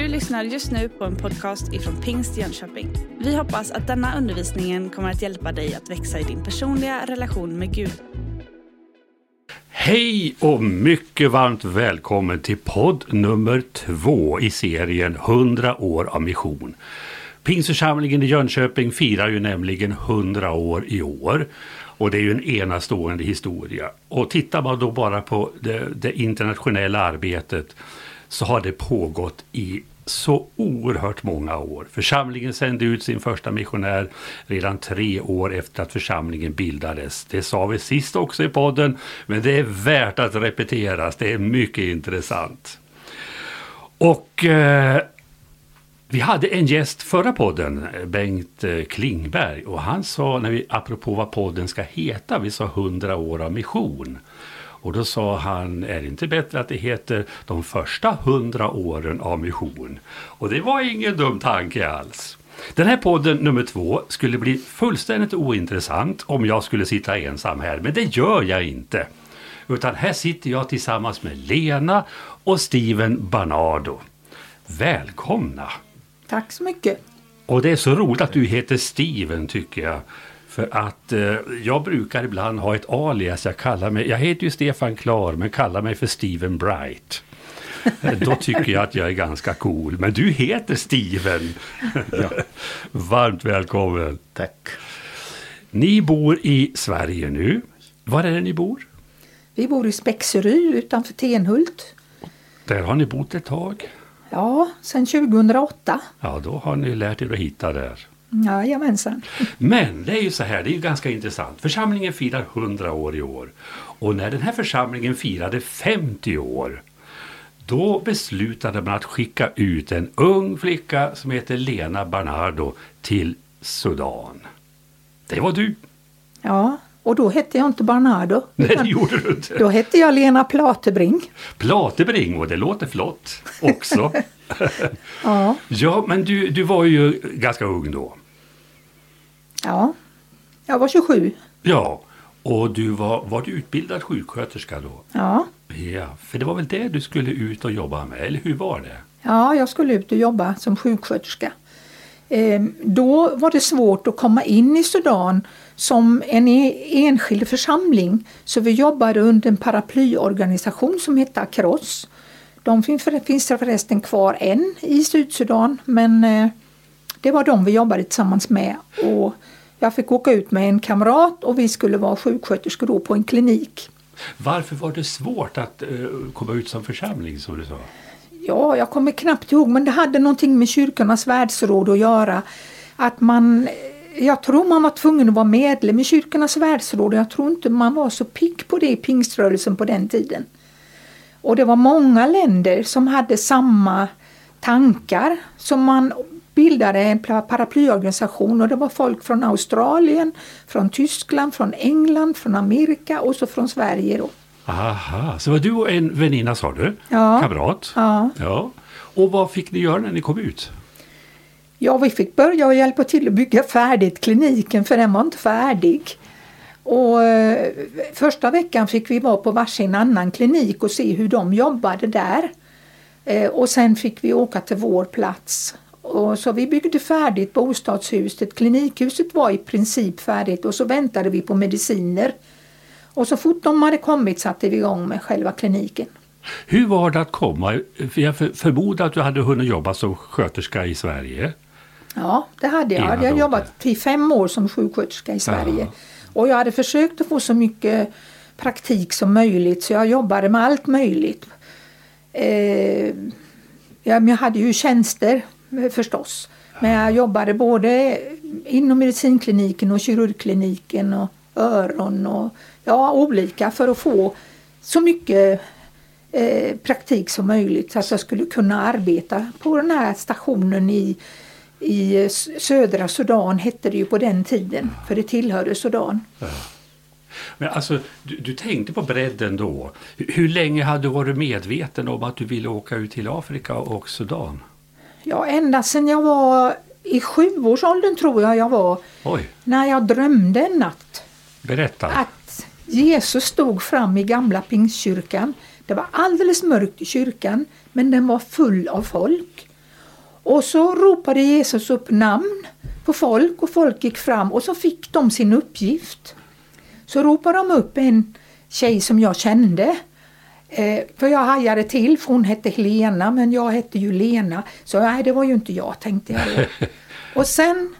Du lyssnar just nu på en podcast ifrån Pingst Jönköping. Vi hoppas att denna undervisning kommer att hjälpa dig att växa i din personliga relation med Gud. Hej och mycket varmt välkommen till podd nummer två i serien 100 år av mission. Pingstförsamlingen i Jönköping firar ju nämligen 100 år i år. Och det är ju en enastående historia. Och tittar man då bara på det, det internationella arbetet så har det pågått i så oerhört många år. Församlingen sände ut sin första missionär redan tre år efter att församlingen bildades. Det sa vi sist också i podden, men det är värt att repeteras. Det är mycket intressant. Och eh, vi hade en gäst förra podden, Bengt eh, Klingberg, och han sa, när vi, apropå vad podden ska heta, vi sa 100 år av mission. Och då sa han, är det inte bättre att det heter de första hundra åren av mission? Och det var ingen dum tanke alls. Den här podden nummer två skulle bli fullständigt ointressant om jag skulle sitta ensam här, men det gör jag inte. Utan här sitter jag tillsammans med Lena och Steven Barnardo. Välkomna! Tack så mycket! Och det är så roligt att du heter Steven tycker jag. För att eh, jag brukar ibland ha ett alias. Jag, kallar mig, jag heter ju Stefan Klar men kallar mig för Steven Bright. Eh, Då tycker jag att jag är ganska cool. Men du heter Steven. ja. Varmt välkommen. Tack. Ni bor i Sverige nu. Var är det ni bor? Vi bor i Spexeryd utanför Tenhult. Där har ni bott ett tag. Ja, sedan 2008. Ja, då har ni lärt er att hitta där. Jajamensan. Men det är ju så här, det är ju ganska intressant. Församlingen firar 100 år i år. Och när den här församlingen firade 50 år, då beslutade man att skicka ut en ung flicka som heter Lena Barnardo till Sudan. Det var du. Ja, och då hette jag inte Barnardo. Nej, det gjorde du inte. Då hette jag Lena Platebring. Platebring, och det låter flott också. Ja, ja, men du, du var ju ganska ung då. Ja. Jag var 27. Ja, och du var, var du utbildad sjuksköterska då? Ja. Ja, för det var väl det du skulle ut och jobba med, eller hur var det? ja, jag skulle ut och jobba som sjuksköterska. Eh, då var det svårt att komma in i Sudan som en e- enskild församling. Så vi jobbade under en paraplyorganisation som hette Across. De finns förresten kvar än i Sydsudan men eh, det var de vi jobbade tillsammans med. Och jag fick åka ut med en kamrat och vi skulle vara sjuksköterskor då på en klinik. Varför var det svårt att eh, komma ut som församling, som du sa? Ja, jag kommer knappt ihåg men det hade någonting med kyrkornas världsråd att göra. Att man, jag tror man var tvungen att vara medlem i kyrkornas världsråd jag tror inte man var så pigg på det i pingströrelsen på den tiden. Och det var många länder som hade samma tankar som man bildade en paraplyorganisation och det var folk från Australien, från Tyskland, från England, från Amerika och så från Sverige då. Aha, så var du och en väninna sa du? Ja. Kamrat? Ja. ja. Och vad fick ni göra när ni kom ut? Ja, vi fick börja och hjälpa till att bygga färdigt kliniken för den var inte färdig. Och eh, första veckan fick vi vara på varsin annan klinik och se hur de jobbade där. Eh, och sen fick vi åka till vår plats. Och så vi byggde färdigt bostadshuset. Klinikhuset var i princip färdigt och så väntade vi på mediciner. Och så fort de hade kommit satte vi igång med själva kliniken. Hur var det att komma? Jag för- förmodar att du hade hunnit jobba som sköterska i Sverige. Ja, det hade jag. Jag hade jobbat i fem år som sjuksköterska i Sverige. Ja. Och jag hade försökt att få så mycket praktik som möjligt så jag jobbade med allt möjligt. Eh, jag hade ju tjänster Eh, förstås. Men jag jobbade både inom medicinkliniken och kirurgkliniken och öron och ja, olika för att få så mycket eh, praktik som möjligt så att jag skulle kunna arbeta på den här stationen i, i södra Sudan hette det ju på den tiden för det tillhörde Sudan. Men alltså, du, du tänkte på bredden då. Hur länge hade du varit medveten om att du ville åka ut till Afrika och Sudan? Ja, ända sedan jag var i sjuårsåldern tror jag jag var Oj, när jag drömde en natt berätta. att Jesus stod fram i gamla pingstkyrkan. Det var alldeles mörkt i kyrkan men den var full av folk. Och så ropade Jesus upp namn på folk och folk gick fram och så fick de sin uppgift. Så ropade de upp en tjej som jag kände. Eh, för jag hajade till, för hon hette Helena men jag hette ju Lena. Så nej, det var ju inte jag tänkte jag. Och sen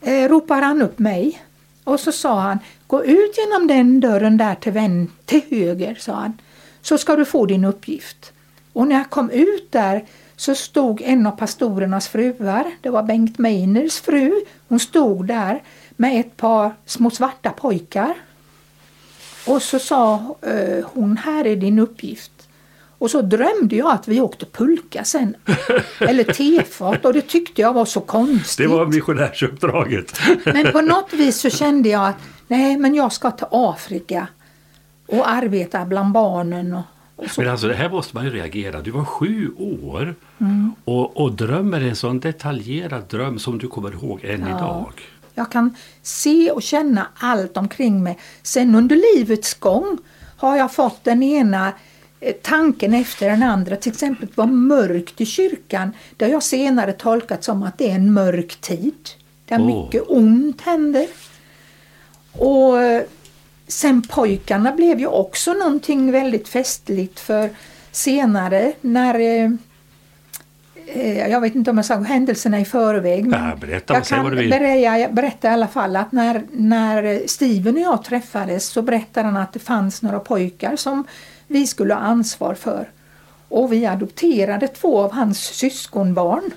eh, ropade han upp mig och så sa han Gå ut genom den dörren där till, vän, till höger, sa han, så ska du få din uppgift. Och när jag kom ut där så stod en av pastorernas fruar, det var Bengt Meiners fru, hon stod där med ett par små svarta pojkar. Och så sa eh, hon, här är din uppgift. Och så drömde jag att vi åkte pulka sen. Eller tefat och det tyckte jag var så konstigt. Det var missionärsuppdraget. Men på något vis så kände jag att nej men jag ska till Afrika och arbeta bland barnen. Och, och så. Men alltså det här måste man ju reagera. Du var sju år mm. och, och drömmer en sån detaljerad dröm som du kommer ihåg än ja. idag. Jag kan se och känna allt omkring mig. Sen under livets gång har jag fått den ena eh, tanken efter den andra. Till exempel var mörkt i kyrkan. Det har jag senare tolkat som att det är en mörk tid. Där oh. mycket ont händer. Och eh, sen pojkarna blev ju också någonting väldigt festligt för senare när eh, jag vet inte om jag sa händelserna i förväg. Men ja, berätta, jag kan berätta, berätta i alla fall att när, när Steven och jag träffades så berättade han att det fanns några pojkar som vi skulle ha ansvar för. Och vi adopterade två av hans syskonbarn.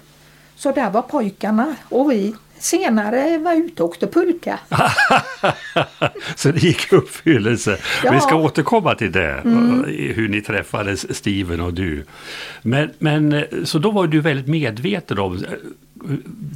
Så där var pojkarna och vi senare var ute och åkte pulka. så det gick i uppfyllelse. Ja. Vi ska återkomma till det, mm. hur ni träffades, Steven och du. Men, men, så då var du väldigt medveten om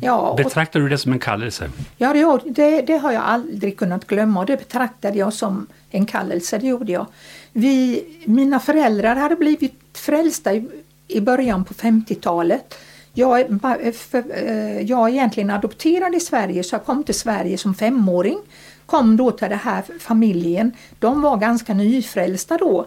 Ja, Betraktar du det som en kallelse? Ja, det, det, det, har jag aldrig kunnat glömma och det betraktade jag som en kallelse, det gjorde jag. Vi, mina föräldrar hade blivit frälsta i, i början på 50-talet jag, eh, jag är egentligen adopterad i Sverige så jag kom till Sverige som femåring. Kom då till den här familjen. De var ganska nyfrälsta då.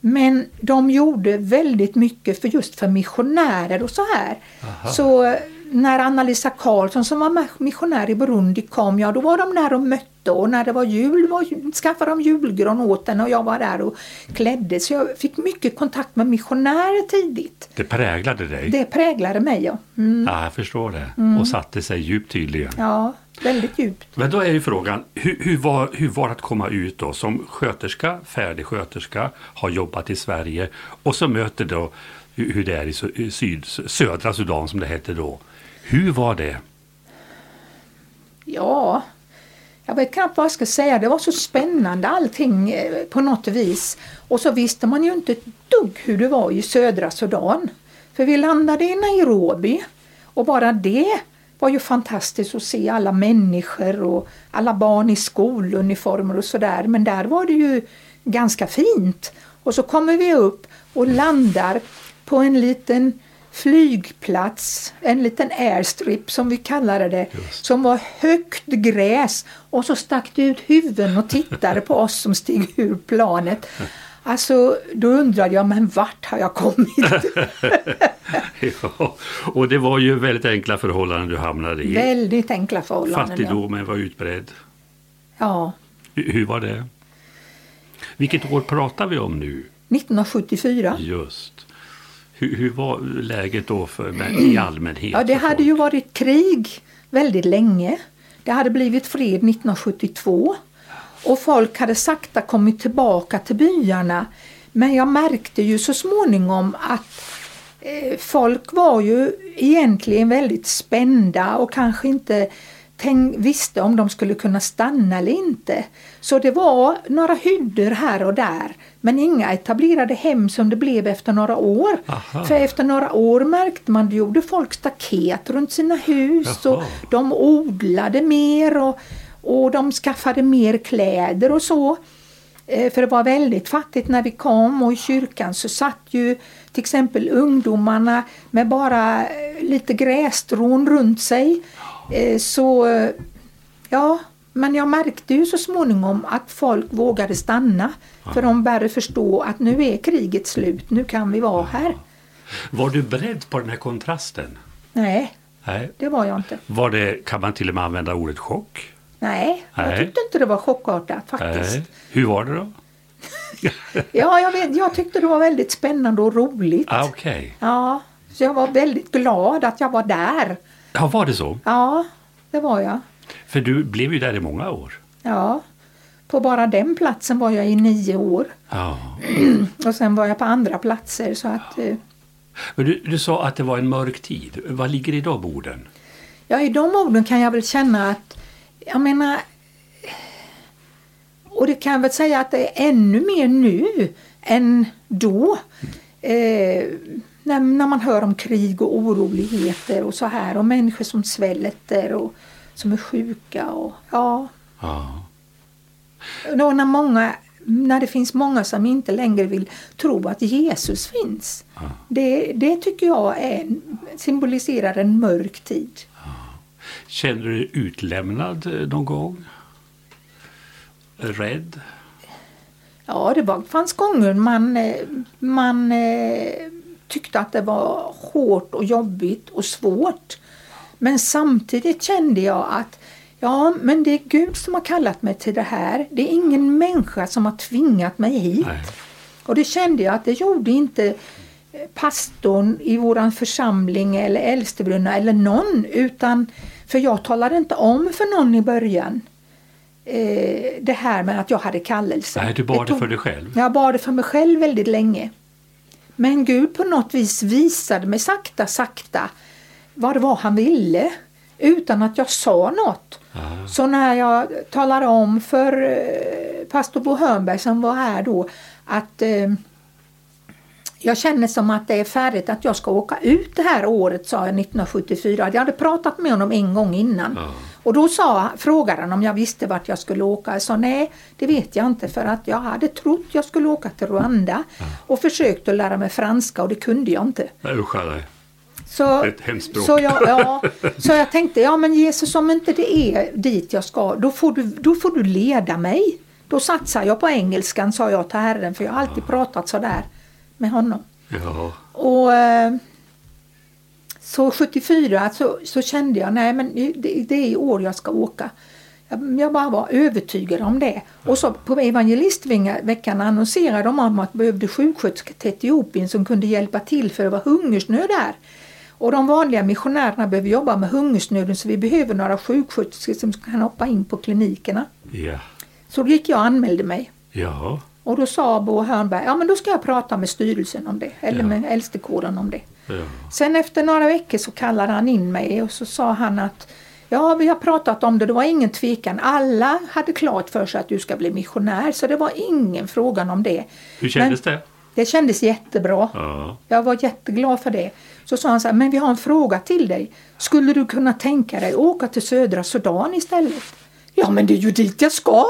Men de gjorde väldigt mycket för just för missionärer och så här. Aha. Så när Anna-Lisa Karlsson som var missionär i Burundi kom, ja då var de där och mötte och när det var jul var, skaffade de julgran åt den och jag var där och klädde. Så jag fick mycket kontakt med missionärer tidigt. Det präglade dig? Det präglade mig ja. Mm. Ja, jag förstår det. Mm. Och satte sig djupt tydligen. Ja, väldigt djupt. Men då är ju frågan, hur, hur, var, hur var det att komma ut då som sköterska, färdig sköterska, har jobbat i Sverige och så möter då hur det är i syd, södra Sudan som det hette då. Hur var det? Ja, jag vet knappt vad jag ska säga. Det var så spännande allting eh, på något vis. Och så visste man ju inte ett dugg hur det var i södra Sudan. För vi landade i Nairobi och bara det var ju fantastiskt att se alla människor och alla barn i skoluniformer och sådär. Men där var det ju ganska fint. Och så kommer vi upp och landar på en liten flygplats, en liten airstrip som vi kallade det, Just. som var högt gräs och så stack det ut huvuden och tittade på oss som steg ur planet. Alltså, då undrade jag, men vart har jag kommit? ja, och det var ju väldigt enkla förhållanden du hamnade i. Väldigt enkla förhållanden. Fattigdomen ja. var utbredd. Ja. Hur, hur var det? Vilket år pratar vi om nu? 1974. Just. Hur, hur var läget då för, i allmänhet? Ja, det hade ju varit krig väldigt länge. Det hade blivit fred 1972 och folk hade sakta kommit tillbaka till byarna. Men jag märkte ju så småningom att eh, folk var ju egentligen väldigt spända och kanske inte tänk, visste om de skulle kunna stanna eller inte. Så det var några hyddor här och där men inga etablerade hem som det blev efter några år. Aha. För efter några år märkte man, det gjorde folk staket runt sina hus Jaha. och de odlade mer och, och de skaffade mer kläder och så. Eh, för det var väldigt fattigt när vi kom och i kyrkan så satt ju till exempel ungdomarna med bara eh, lite grässtrån runt sig. Eh, så ja, men jag märkte ju så småningom att folk vågade stanna. För de började förstå att nu är kriget slut, nu kan vi vara här. Var du beredd på den här kontrasten? Nej, Nej. det var jag inte. Var det, kan man till och med använda ordet chock? Nej, jag Nej. tyckte inte det var chockartat faktiskt. Nej. Hur var det då? Ja, jag, vet, jag tyckte det var väldigt spännande och roligt. Ah, Okej. Ja, så jag var väldigt glad att jag var där. Ja, var det så? Ja, det var jag. För du blev ju där i många år. Ja, på bara den platsen var jag i nio år. Ja. Och sen var jag på andra platser så att eh, Men du, du sa att det var en mörk tid. Vad ligger i de orden? Ja, i de orden kan jag väl känna att, jag menar, och det kan jag väl säga att det är ännu mer nu än då. Eh, när, när man hör om krig och oroligheter och så här och människor som svälter och som är sjuka och ja. Ja. Då när, många, när det finns många som inte längre vill tro att Jesus finns. Det, det tycker jag är, symboliserar en mörk tid. Känner du dig utlämnad eh, någon gång? Rädd? Ja, det var, fanns gånger man, eh, man eh, tyckte att det var hårt och jobbigt och svårt. Men samtidigt kände jag att ja, men det är Gud som har kallat mig till det här. Det är ingen människa som har tvingat mig hit. Nej. Och det kände jag att det gjorde inte eh, pastorn i våran församling eller äldstebrunna eller någon. Utan, för jag talade inte om för någon i början eh, det här med att jag hade kallelse. Nej, du bar det tog- för dig själv. Jag bar det för mig själv väldigt länge. Men Gud på något vis visade mig sakta, sakta vad det var han ville utan att jag sa något. Ah. Så när jag talade om för eh, pastor Bo Hörnberg som var här då att eh, jag känner som att det är färdigt att jag ska åka ut det här året, sa jag 1974. Jag hade pratat med honom en gång innan. Ja. Och då sa, frågade han om jag visste vart jag skulle åka. Jag sa nej, det vet jag inte för att jag hade trott jag skulle åka till Rwanda och försökt att lära mig franska och det kunde jag inte. Usch, nej. Så, Ett hemskt språk. så, jag, ja, så jag tänkte, ja men Jesus om inte det är dit jag ska, då får du, då får du leda mig. Då satsar jag på engelskan, sa jag till Herren, för jag har alltid pratat så där med honom. Ja. Och eh, så 74 så, så kände jag, nej men det, det är i år jag ska åka. Jag, jag bara var övertygad om det. Och så på evangelistveckan annonserade de om att de behövde sjuksköterskor till Etiopien som kunde hjälpa till för det var hungersnöd där. Och de vanliga missionärerna behöver jobba med hungersnöden så vi behöver några sjuksköterskor som kan hoppa in på klinikerna. Ja. Så då gick jag och anmälde mig. Ja. Och då sa Bo Hörnberg, ja men då ska jag prata med styrelsen om det, eller Ja. med äldstekåren om det. Ja. Sen efter några veckor så kallade han in mig och så sa han att ja, vi har pratat om det, det var ingen tvekan. Alla hade klart för sig att du ska bli missionär så det var ingen frågan om det. Hur kändes det? Det kändes jättebra. Ja. Jag var jätteglad för det. Så sa han så här, men vi har en fråga till dig. Skulle du kunna tänka dig åka till södra Sudan istället? Ja men det är ju dit jag ska,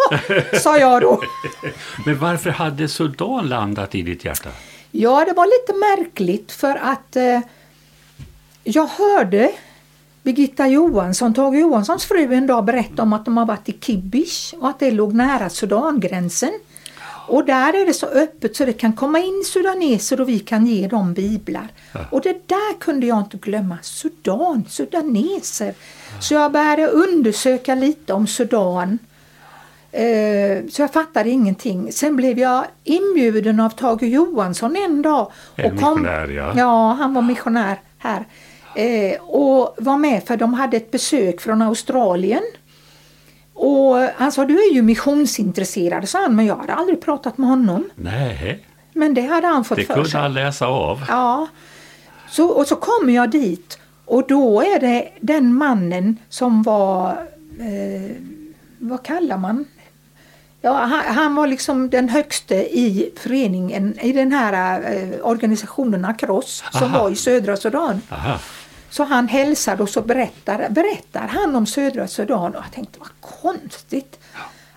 sa jag då. Men varför hade Sudan landat i ditt hjärta? Ja, det var lite märkligt för att eh, jag hörde Birgitta Johansson, Tage Johanssons fru, en dag berätta om att de har varit i Kibish och att det låg nära Sudangränsen. Och där är det så öppet så det kan komma in sudaneser och vi kan ge dem biblar. Och det där kunde jag inte glömma. Sudan, sudaneser. Så jag började undersöka lite om Sudan. Eh, Så jag fattade ingenting. Sen blev jag inbjuden av Tage Johansson en dag. En och kom, missionär, ja. Ja, han var missionär här. Eh, och var med för de hade ett besök från Australien. Och han sa, du är ju missionsintresserad, sa han, men jag hade aldrig pratat med honom. Nej, Men det hade han fått det för kunde sig. han läsa av. Ja. Så, och så kommer jag dit och då är det den mannen som var, eh, vad kallar man? Ja, han, han var liksom den högste i föreningen, i den här eh, organisationen Across som Aha. var i södra Sudan. Aha. Så han hälsade och så berättar, berättar han om södra Sudan och jag tänkte vad konstigt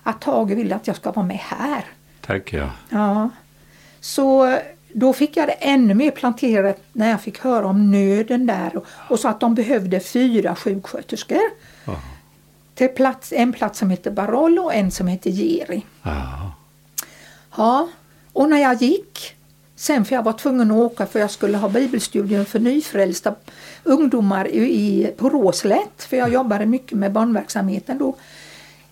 att Tage vill att jag ska vara med här. Tack ja. Ja. Så då fick jag det ännu mer planterat när jag fick höra om nöden där och, och så att de behövde fyra sjuksköterskor. Ja. Till plats, en plats som heter Barol och en som heter Geri. Ja. Ja, och när jag gick Sen för jag var tvungen att åka för jag skulle ha bibelstudium för nyfrälsta ungdomar i, på Råslätt. För jag jobbade mycket med barnverksamheten då.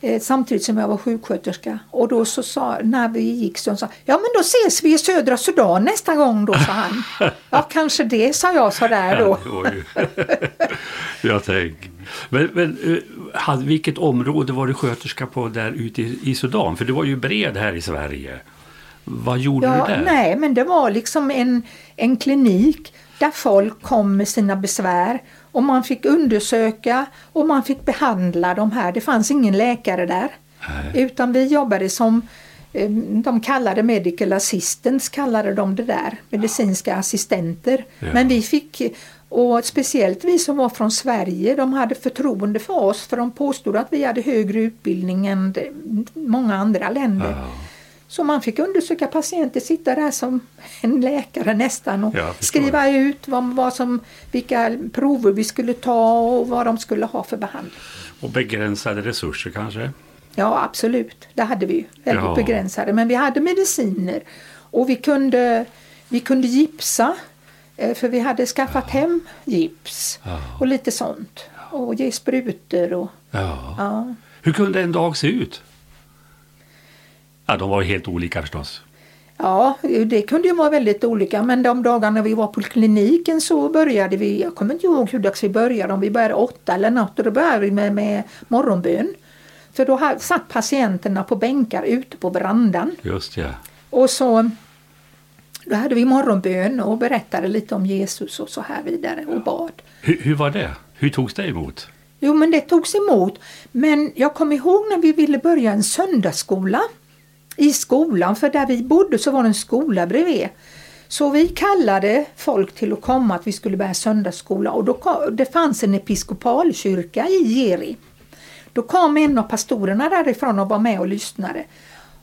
Eh, samtidigt som jag var sjuksköterska. Och då så sa, när vi gick så sa ja men då ses vi i södra Sudan nästa gång då, sa han. ja kanske det, sa jag sådär då. jag tänker. Men, men hade, vilket område var du sköterska på där ute i, i Sudan? För du var ju bred här i Sverige. Vad gjorde ja, du där? Nej, men det var liksom en, en klinik där folk kom med sina besvär och man fick undersöka och man fick behandla de här. Det fanns ingen läkare där. Nej. Utan vi jobbade som eh, de kallade medical assistants, kallade de det där, medicinska assistenter. Ja. Men vi fick, och speciellt vi som var från Sverige, de hade förtroende för oss för de påstod att vi hade högre utbildning än många andra länder. Ja. Så man fick undersöka patienter, sitta där som en läkare nästan och skriva ut vad, vad som, vilka prover vi skulle ta och vad de skulle ha för behandling. Och begränsade resurser kanske? Ja absolut, det hade vi ju. Väldigt ja. begränsade. Men vi hade mediciner och vi kunde, vi kunde gipsa för vi hade skaffat hem gips och lite sånt. Och ge sprutor. Och, ja. Hur kunde en dag se ut? Ja, de var helt olika förstås. Ja, det kunde ju vara väldigt olika men de dagarna vi var på kliniken så började vi, jag kommer inte ihåg hur dags vi började, om vi började åtta eller något och då började vi med, med morgonbön. För då satt patienterna på bänkar ute på verandan. Just ja. Och så då hade vi morgonbön och berättade lite om Jesus och så här vidare och bad. Hur, hur var det? Hur togs det emot? Jo men det togs emot. Men jag kommer ihåg när vi ville börja en söndagsskola i skolan, för där vi bodde så var det en skola bredvid. Så vi kallade folk till att komma, att vi skulle börja söndagsskola och då, det fanns en episkopalkyrka i Geri. Då kom en av pastorerna därifrån och var med och lyssnade.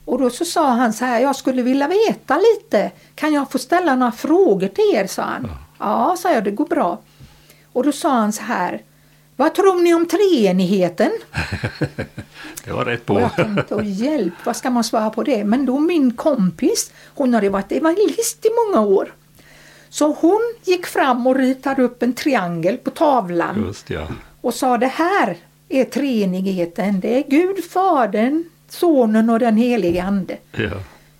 Och då så sa han så här, jag skulle vilja veta lite, kan jag få ställa några frågor till er? sa han. Ja, ja sa jag, det går bra. Och då sa han så här, vad tror ni om treenigheten? det var rätt på. Och jag tänkte, oh, hjälp, vad ska man svara på det? Men då min kompis, hon hade varit evangelist i många år. Så hon gick fram och ritade upp en triangel på tavlan. Just, ja. Och sa det här är treenigheten. Det är Gud, Fadern, Sonen och den helige Ande. Ja.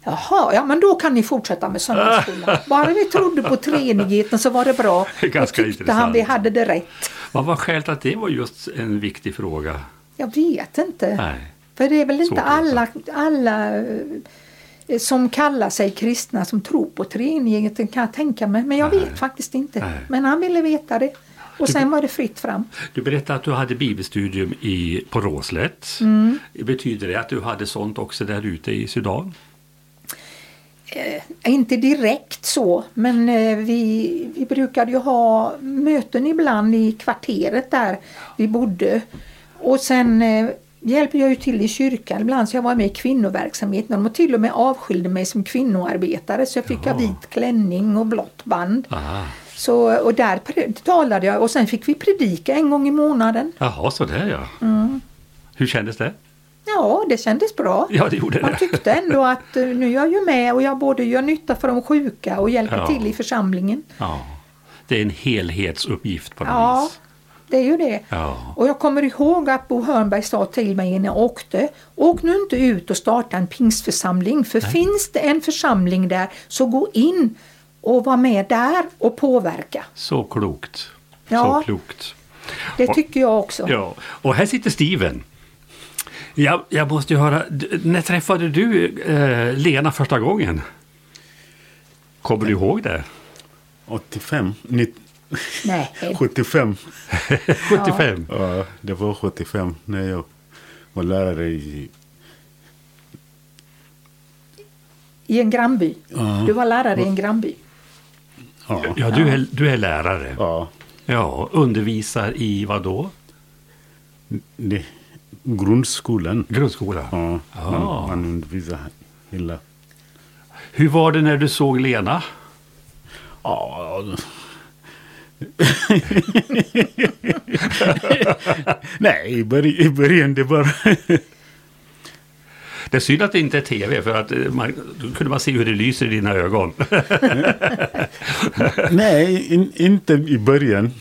Jaha, ja men då kan ni fortsätta med söndagsskolan. Bara vi trodde på treenigheten så var det bra. Ganska tyckte intressant. han vi hade det rätt. Vad var skälet att det var just en viktig fråga? Jag vet inte. Nej. För det är väl inte alla, alla eh, som kallar sig kristna som tror på treenigheten kan jag tänka mig. Men jag Nej. vet faktiskt inte. Nej. Men han ville veta det. Och sen var det fritt fram. Du berättade att du hade bibelstudium i, på Råslätt. Mm. Betyder det att du hade sånt också där ute i Sudan? Eh, inte direkt så, men eh, vi, vi brukade ju ha möten ibland i kvarteret där vi bodde. Och sen eh, hjälper jag ju till i kyrkan ibland så jag var med i kvinnoverksamheten. De till och med avskilde mig som kvinnoarbetare så jag fick ha vit klänning och blått band. Aha. Så, och där talade jag och sen fick vi predika en gång i månaden. Jaha, så där ja. Mm. Hur kändes det? Ja, det kändes bra. Ja, det gjorde Man det. tyckte ändå att uh, nu är jag ju med och jag både gör nytta för de sjuka och hjälper ja. till i församlingen. Ja, det är en helhetsuppgift på något ja. vis. Det är ju det. Ja. Och jag kommer ihåg att Bo Hörnberg sa till mig när jag åkte, åk nu inte ut och starta en pingstförsamling för Nej. finns det en församling där så gå in och var med där och påverka. Så klokt. Ja, Så klokt. Det tycker jag också. Ja. Och här sitter Steven. Jag, jag måste ju höra, när träffade du eh, Lena första gången? Kommer du ihåg det? 85. Nej. 75. 75? Ja, det var 75 när jag var lärare i... I en grannby? Ja. Du var lärare i en grannby? Ja, ja du, är, du är lärare? ja. Ja, undervisar i vad då? Det, grundskolan. Grundskolan? Ja, Ja. man, man undervisar hela... Hur var det när du såg Lena? Ja, Nej, i, börj i början det bara... Det är synd att det inte är tv för att eh, man, då kunde man se hur det lyser i dina ögon. Nej, in, inte i början.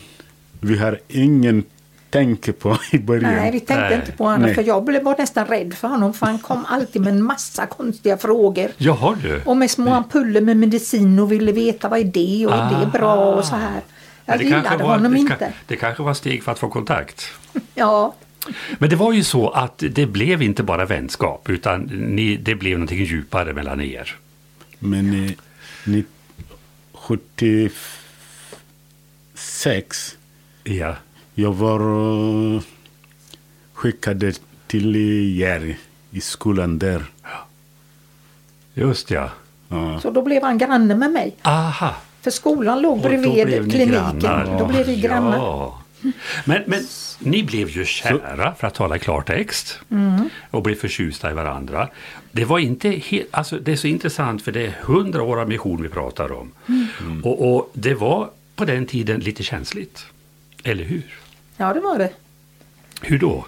Vi har ingen tänke på i början. Nej, vi tänkte Nej. inte på honom Nej. för jag blev var nästan rädd för honom för han kom alltid med en massa konstiga frågor. Jaha du. Och med små ampuller med medicin och ville veta vad är det och är det bra och så här. Jag det gillade kanske var- honom det, inte. Det kanske var steg för att få kontakt. Ja, Men det var ju så att det blev inte bara vänskap utan ni, det blev någonting djupare mellan er. Men eh, ni, 76, Ja. jag var skickad till Jerry i skolan där. Just ja. Ja. så då blev han granne med mig. Aha. För skolan låg bredvid blev ni kliniken. grannar. Då blev vi grannar. Ja. Men, men ni blev ju kära, för att tala klartext, Mm. och blev förtjusta i varandra. Det var inte helt, alltså det är så intressant för det är hundra år av mission vi pratar om. Mm. Och, och det var på den tiden lite känsligt. Eller hur? Ja, det var det. Hur då?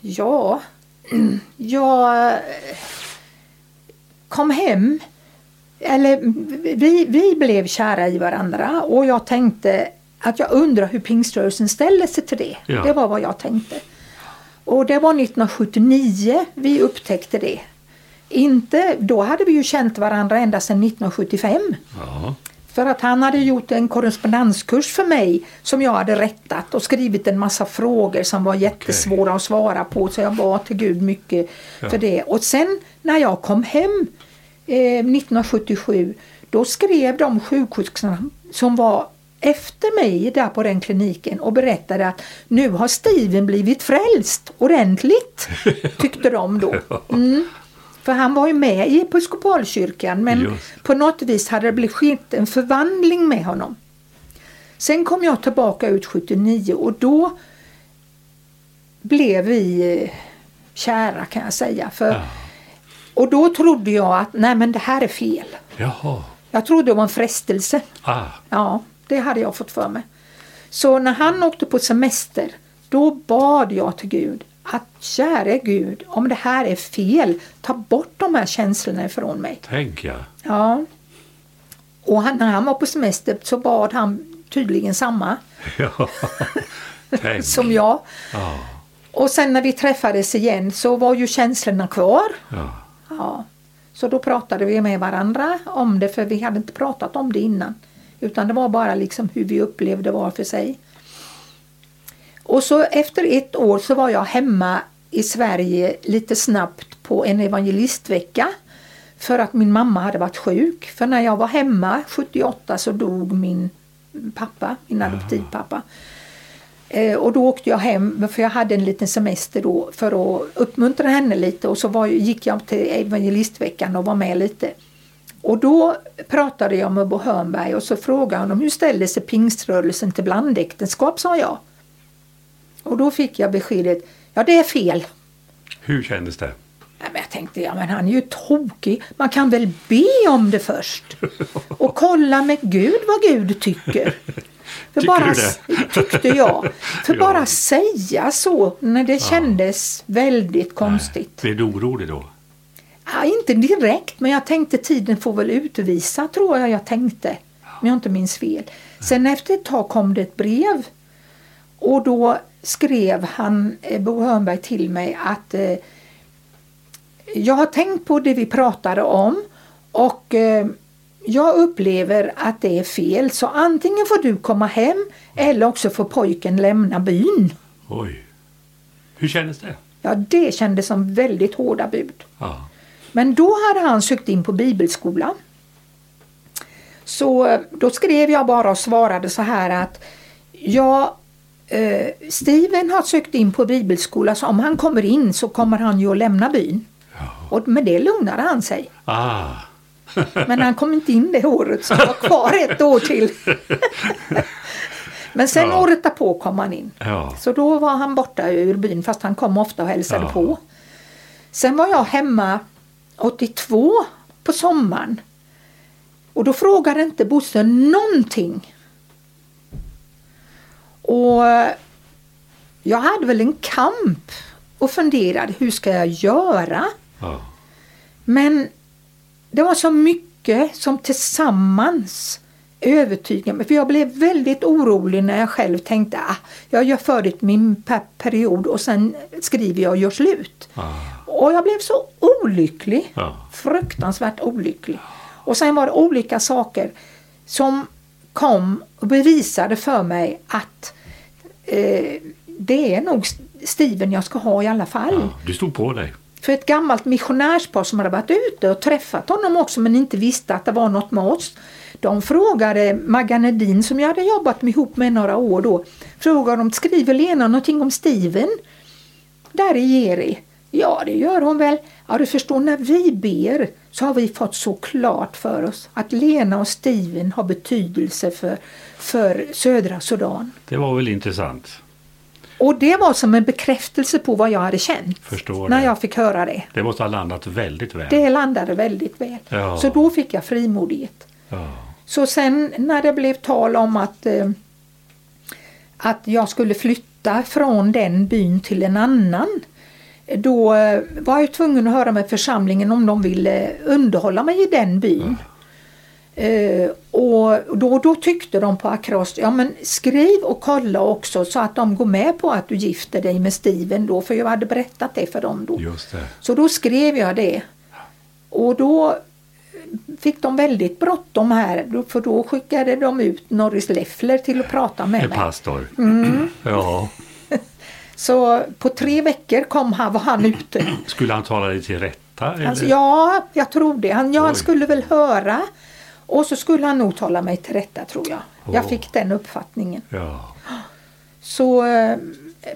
Ja, jag eh, kom hem. Eller vi, vi blev kära i varandra och jag tänkte att jag undrar hur pingströrelsen ställer sig till det. Ja. Det var vad jag tänkte. Och det var 1979 vi upptäckte det. Inte, då hade vi ju känt varandra ända sedan 1975. Ja. För att han hade gjort en korrespondenskurs för mig som jag hade rättat och skrivit en massa frågor som var jättesvåra att svara på. Så jag bad till Gud mycket Ja. för det. Och sen när jag kom hem eh, 1977 då skrev de sjuksköterskorna som var efter mig där på den kliniken och berättade att nu har Steven blivit frälst ordentligt, tyckte de då. Mm. För han var ju med i Episkopalkyrkan men Just. på något vis hade det blivit en förvandling med honom. Sen kom jag tillbaka ut 79 och då blev vi eh, kära kan jag säga. För, Ja. Och då trodde jag att nej men det här är fel. Jaha. Jag trodde det var en frestelse. Ah. Ja, det hade jag fått för mig. Så när han åkte på semester då bad jag till Gud att käre Gud, om det här är fel, ta bort de här känslorna ifrån mig. Tänk ja. Ja. Och han, när han var på semester så bad han tydligen samma ja. Som jag. Ja. Och sen när vi träffades igen så var ju känslorna kvar. Ja. Ja. Så då pratade vi med varandra om det för vi hade inte pratat om det innan. Utan det var bara liksom hur vi upplevde var för sig. Och så efter ett år så var jag hemma i Sverige lite snabbt på en evangelistvecka. För att min mamma hade varit sjuk. För när jag var hemma 78 så dog min pappa, min adoptivpappa. Eh, och då åkte jag hem, för jag hade en liten semester då för att uppmuntra henne lite och så var, gick jag till evangelistveckan och var med lite. Och då pratade jag med Bo Hörnberg och så frågade han om hur ställde sig pingströrelsen till blandäktenskap, sa jag. Och då fick jag beskedet, ja det är fel. Hur kändes det? Nej, men jag tänkte, ja men han är ju tokig. Man kan väl be om det först. Och kolla med Gud vad Gud tycker. För Tycker bara, du det? Tyckte jag. För Ja. bara säga så när det kändes väldigt konstigt. Blev du orolig då? Ja, inte direkt, men jag tänkte tiden får väl utvisa, tror jag jag tänkte. Om jag inte minns fel. Sen efter ett tag kom det ett brev. Och då skrev han, eh, Bo Hörnberg till mig att eh, jag har tänkt på det vi pratade om och eh, jag upplever att det är fel så antingen får du komma hem eller också får pojken lämna byn. Oj. Hur kändes det? Ja, det kändes som väldigt hårda bud. Ja. Men då hade han sökt in på bibelskola. Så eh, då skrev jag bara och svarade så här att ja, eh, Steven har sökt in på bibelskola så om han kommer in så kommer han ju att lämna byn. Och med det lugnade han sig. Ah. Men han kom inte in det året så han var kvar ett år till. Men sen Ja. året därpå kom han in. Ja. Så då var han borta ur byn fast han kom ofta och hälsade Ja. på. Sen var jag hemma 82 på sommaren. Och då frågade inte Bosse någonting. Och jag hade väl en kamp och funderade hur ska jag göra? Ja. Men det var så mycket som tillsammans övertygade mig. För jag blev väldigt orolig när jag själv tänkte ah, jag gör färdigt min pe- period och sen skriver jag och gör slut. Ah. Och jag blev så olycklig. Ja. Fruktansvärt olycklig. Och sen var det olika saker som kom och bevisade för mig att eh, det är nog Steven jag ska ha i alla fall. Ja, du stod på dig. För ett gammalt missionärspar som hade varit ute och träffat honom också men inte visste att det var något med oss. De frågade Magga Nedin som jag hade jobbat med ihop med några år då. Frågade om skriver Lena någonting om Steven? Där i Geri. Ja det gör hon väl. Ja du förstår när vi ber så har vi fått så klart för oss att Lena och Steven har betydelse för, för södra Sudan. Det var väl intressant. Och det var som en bekräftelse på vad jag hade känt. Förstår när det. jag fick höra det. Det måste ha landat väldigt väl. Det landade väldigt väl. Ja. Så då fick jag frimodighet. Ja. Så sen när det blev tal om att, eh, att jag skulle flytta från den byn till en annan. Då eh, var jag tvungen att höra med församlingen om de ville underhålla mig i den byn. Eh, och då, då tyckte de på Akros, ja men skriv och kolla också så att de går med på att du gifter dig med Steven då, för jag hade berättat det för dem då. Så då skrev jag det. Och då fick de väldigt bråttom här, för då skickade de ut Norris Leffler till att prata med En mig. pastor. Mm. Ja. Så på tre veckor kom han, var han ute. Skulle han tala dig till rätta? Alltså, ja, jag tror det. Han, ja, han skulle väl höra och så skulle han nog tala mig till rätta tror jag. Jag Åh. fick den uppfattningen. Ja. Så, eh,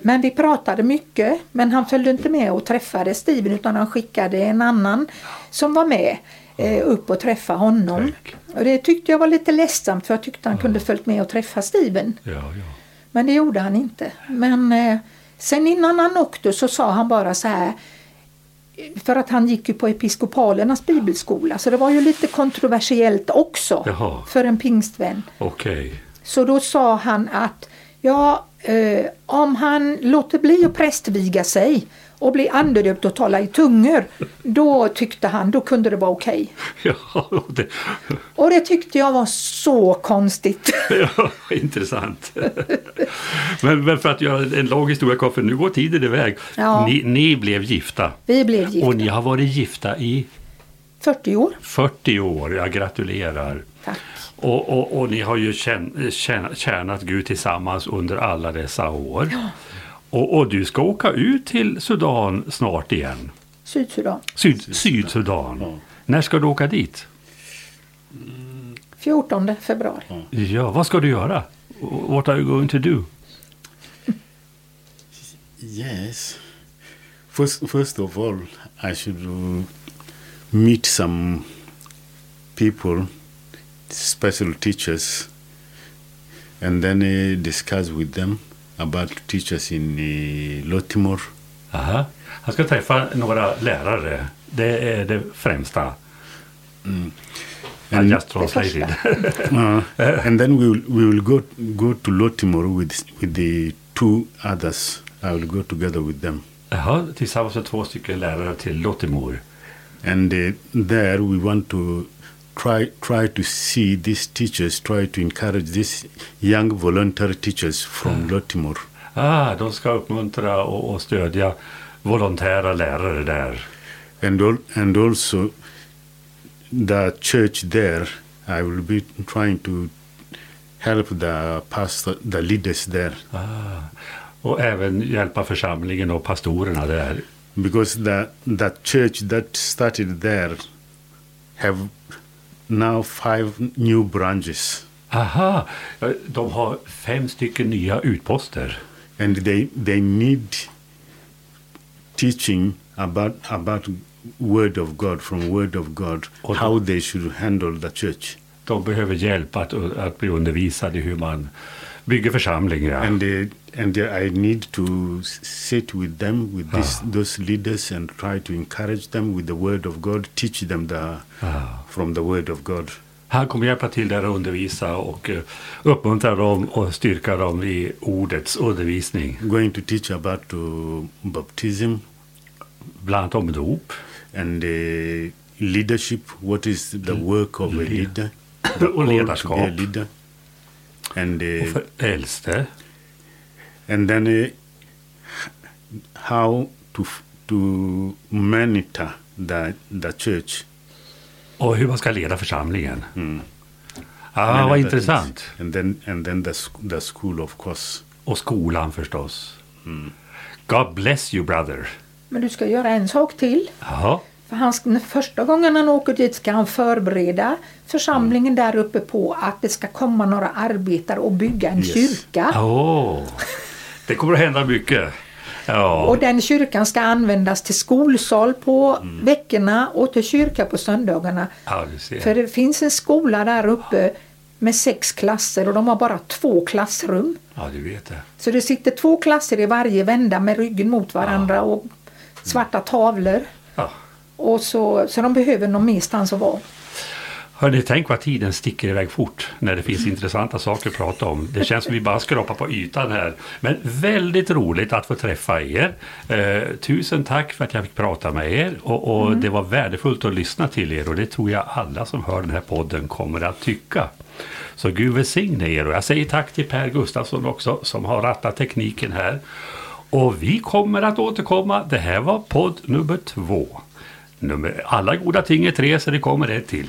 men vi pratade mycket men han följde inte med och träffade Steven utan han skickade en annan som var med eh, upp och träffa honom. Tack. Och det tyckte jag var lite ledsamt för jag tyckte han kunde följt med och träffa Steven. Ja, ja. Men det gjorde han inte. Men eh, sen innan han åkte så sa han bara så här för att han gick ju på episkopalernas bibelskola så det var ju lite kontroversiellt också Jaha. för en pingstvän. Okej. Så då sa han att ja, eh, om han låter bli att prästviga sig och bli andedöpt och tala i tungor, då tyckte han, då kunde det vara okej. Ja, det, Och det tyckte jag var så konstigt. ja, intressant. Men, men för att göra en lång historia kort, för nu går tiden iväg. Ja. Ni, ni blev gifta Vi blev gifta. och ni har varit gifta i 40 år. 40 år. Jag gratulerar. Tack. Och, och, och ni har ju tjän, tjän, tjänat Gud tillsammans under alla dessa år. Och, och du ska åka ut till Sudan snart igen. Sydsudan. Syd, Sydsudan. När ska du åka dit? 14 februari. Ja, vad ska du göra? What are you going to do? Yes. First, first of all, I should uh, meet some people, special teachers, and then uh, discuss with them about teachers in uh, Lotimor. Aha. Han ska träffa några lärare. Det är det främsta. I And- just translated. Uh, and then we will, we will go go to Lotimor with with the two others. I will go together with them, Jaha, tillsammans med två stycken lärare till Lottimor. and uh, there we want to try try to see these teachers, try to encourage these young volunteer teachers from Lotimor. Ah, de ska uppmuntra och, och stödja volontära lärare där. and al- and also the church there. I will be trying to help the pastor, the leaders there, Ah. Och även hjälpa församlingen och pastorerna där. because the the church that started there have now five new branches, Aha, de har fem stycken nya utposter. and they they need teaching about about word of God from word of God Och- how they should handle the church. De behöver hjälp att, att bli undervisade hur man bygger församlingar. and uh, and I need to sit with them with this, those leaders and try to encourage them with the word of God, teach them the Ah. From the word of God. Han kommer hjälpa till där och undervisa och eh, uppmuntra dem och styrka dem i ordets undervisning. going to teach about uh, baptism Bland annat om dop. and uh, leadership. What is the work of a leader? Och to be a leader. And uh, Och för äldste. and then uh, how to to monitor the the church. Och hur man ska leda församlingen. Mm. Ah, Many vad intressant. And then and then the the school of course. Och skolan förstås. God bless you brother. Men du ska göra en sak till. Jaha. För han, första gången han åker dit ska han förbereda församlingen där uppe på att det ska komma några arbetare och bygga en Yes. kyrka. Åh, det kommer att hända mycket. Ja, Och den kyrkan ska användas till skolsal på veckorna och till kyrka på söndagarna. ja. För det finns en skola där uppe med sex klasser och de har bara två klassrum. Ja, du vet det. Så det sitter två klasser i varje vända med ryggen mot varandra och svarta tavlor. Ja. Och så, så de behöver någon merstans att vara. Hörni, tänk vad tiden sticker iväg fort när det finns intressanta saker att prata om. Det känns som vi bara skrapar på ytan här. Men väldigt roligt att få träffa er. Eh, tusen tack för att jag fick prata med er och, och det var värdefullt att lyssna till er och det tror jag alla som hör den här podden kommer att tycka. Så Gud välsigne er och jag säger tack till Per Gustafsson också som har rattat tekniken här. Och vi kommer att återkomma. Det här var podd nummer två. Nummer, alla goda ting är tre så det kommer ett till.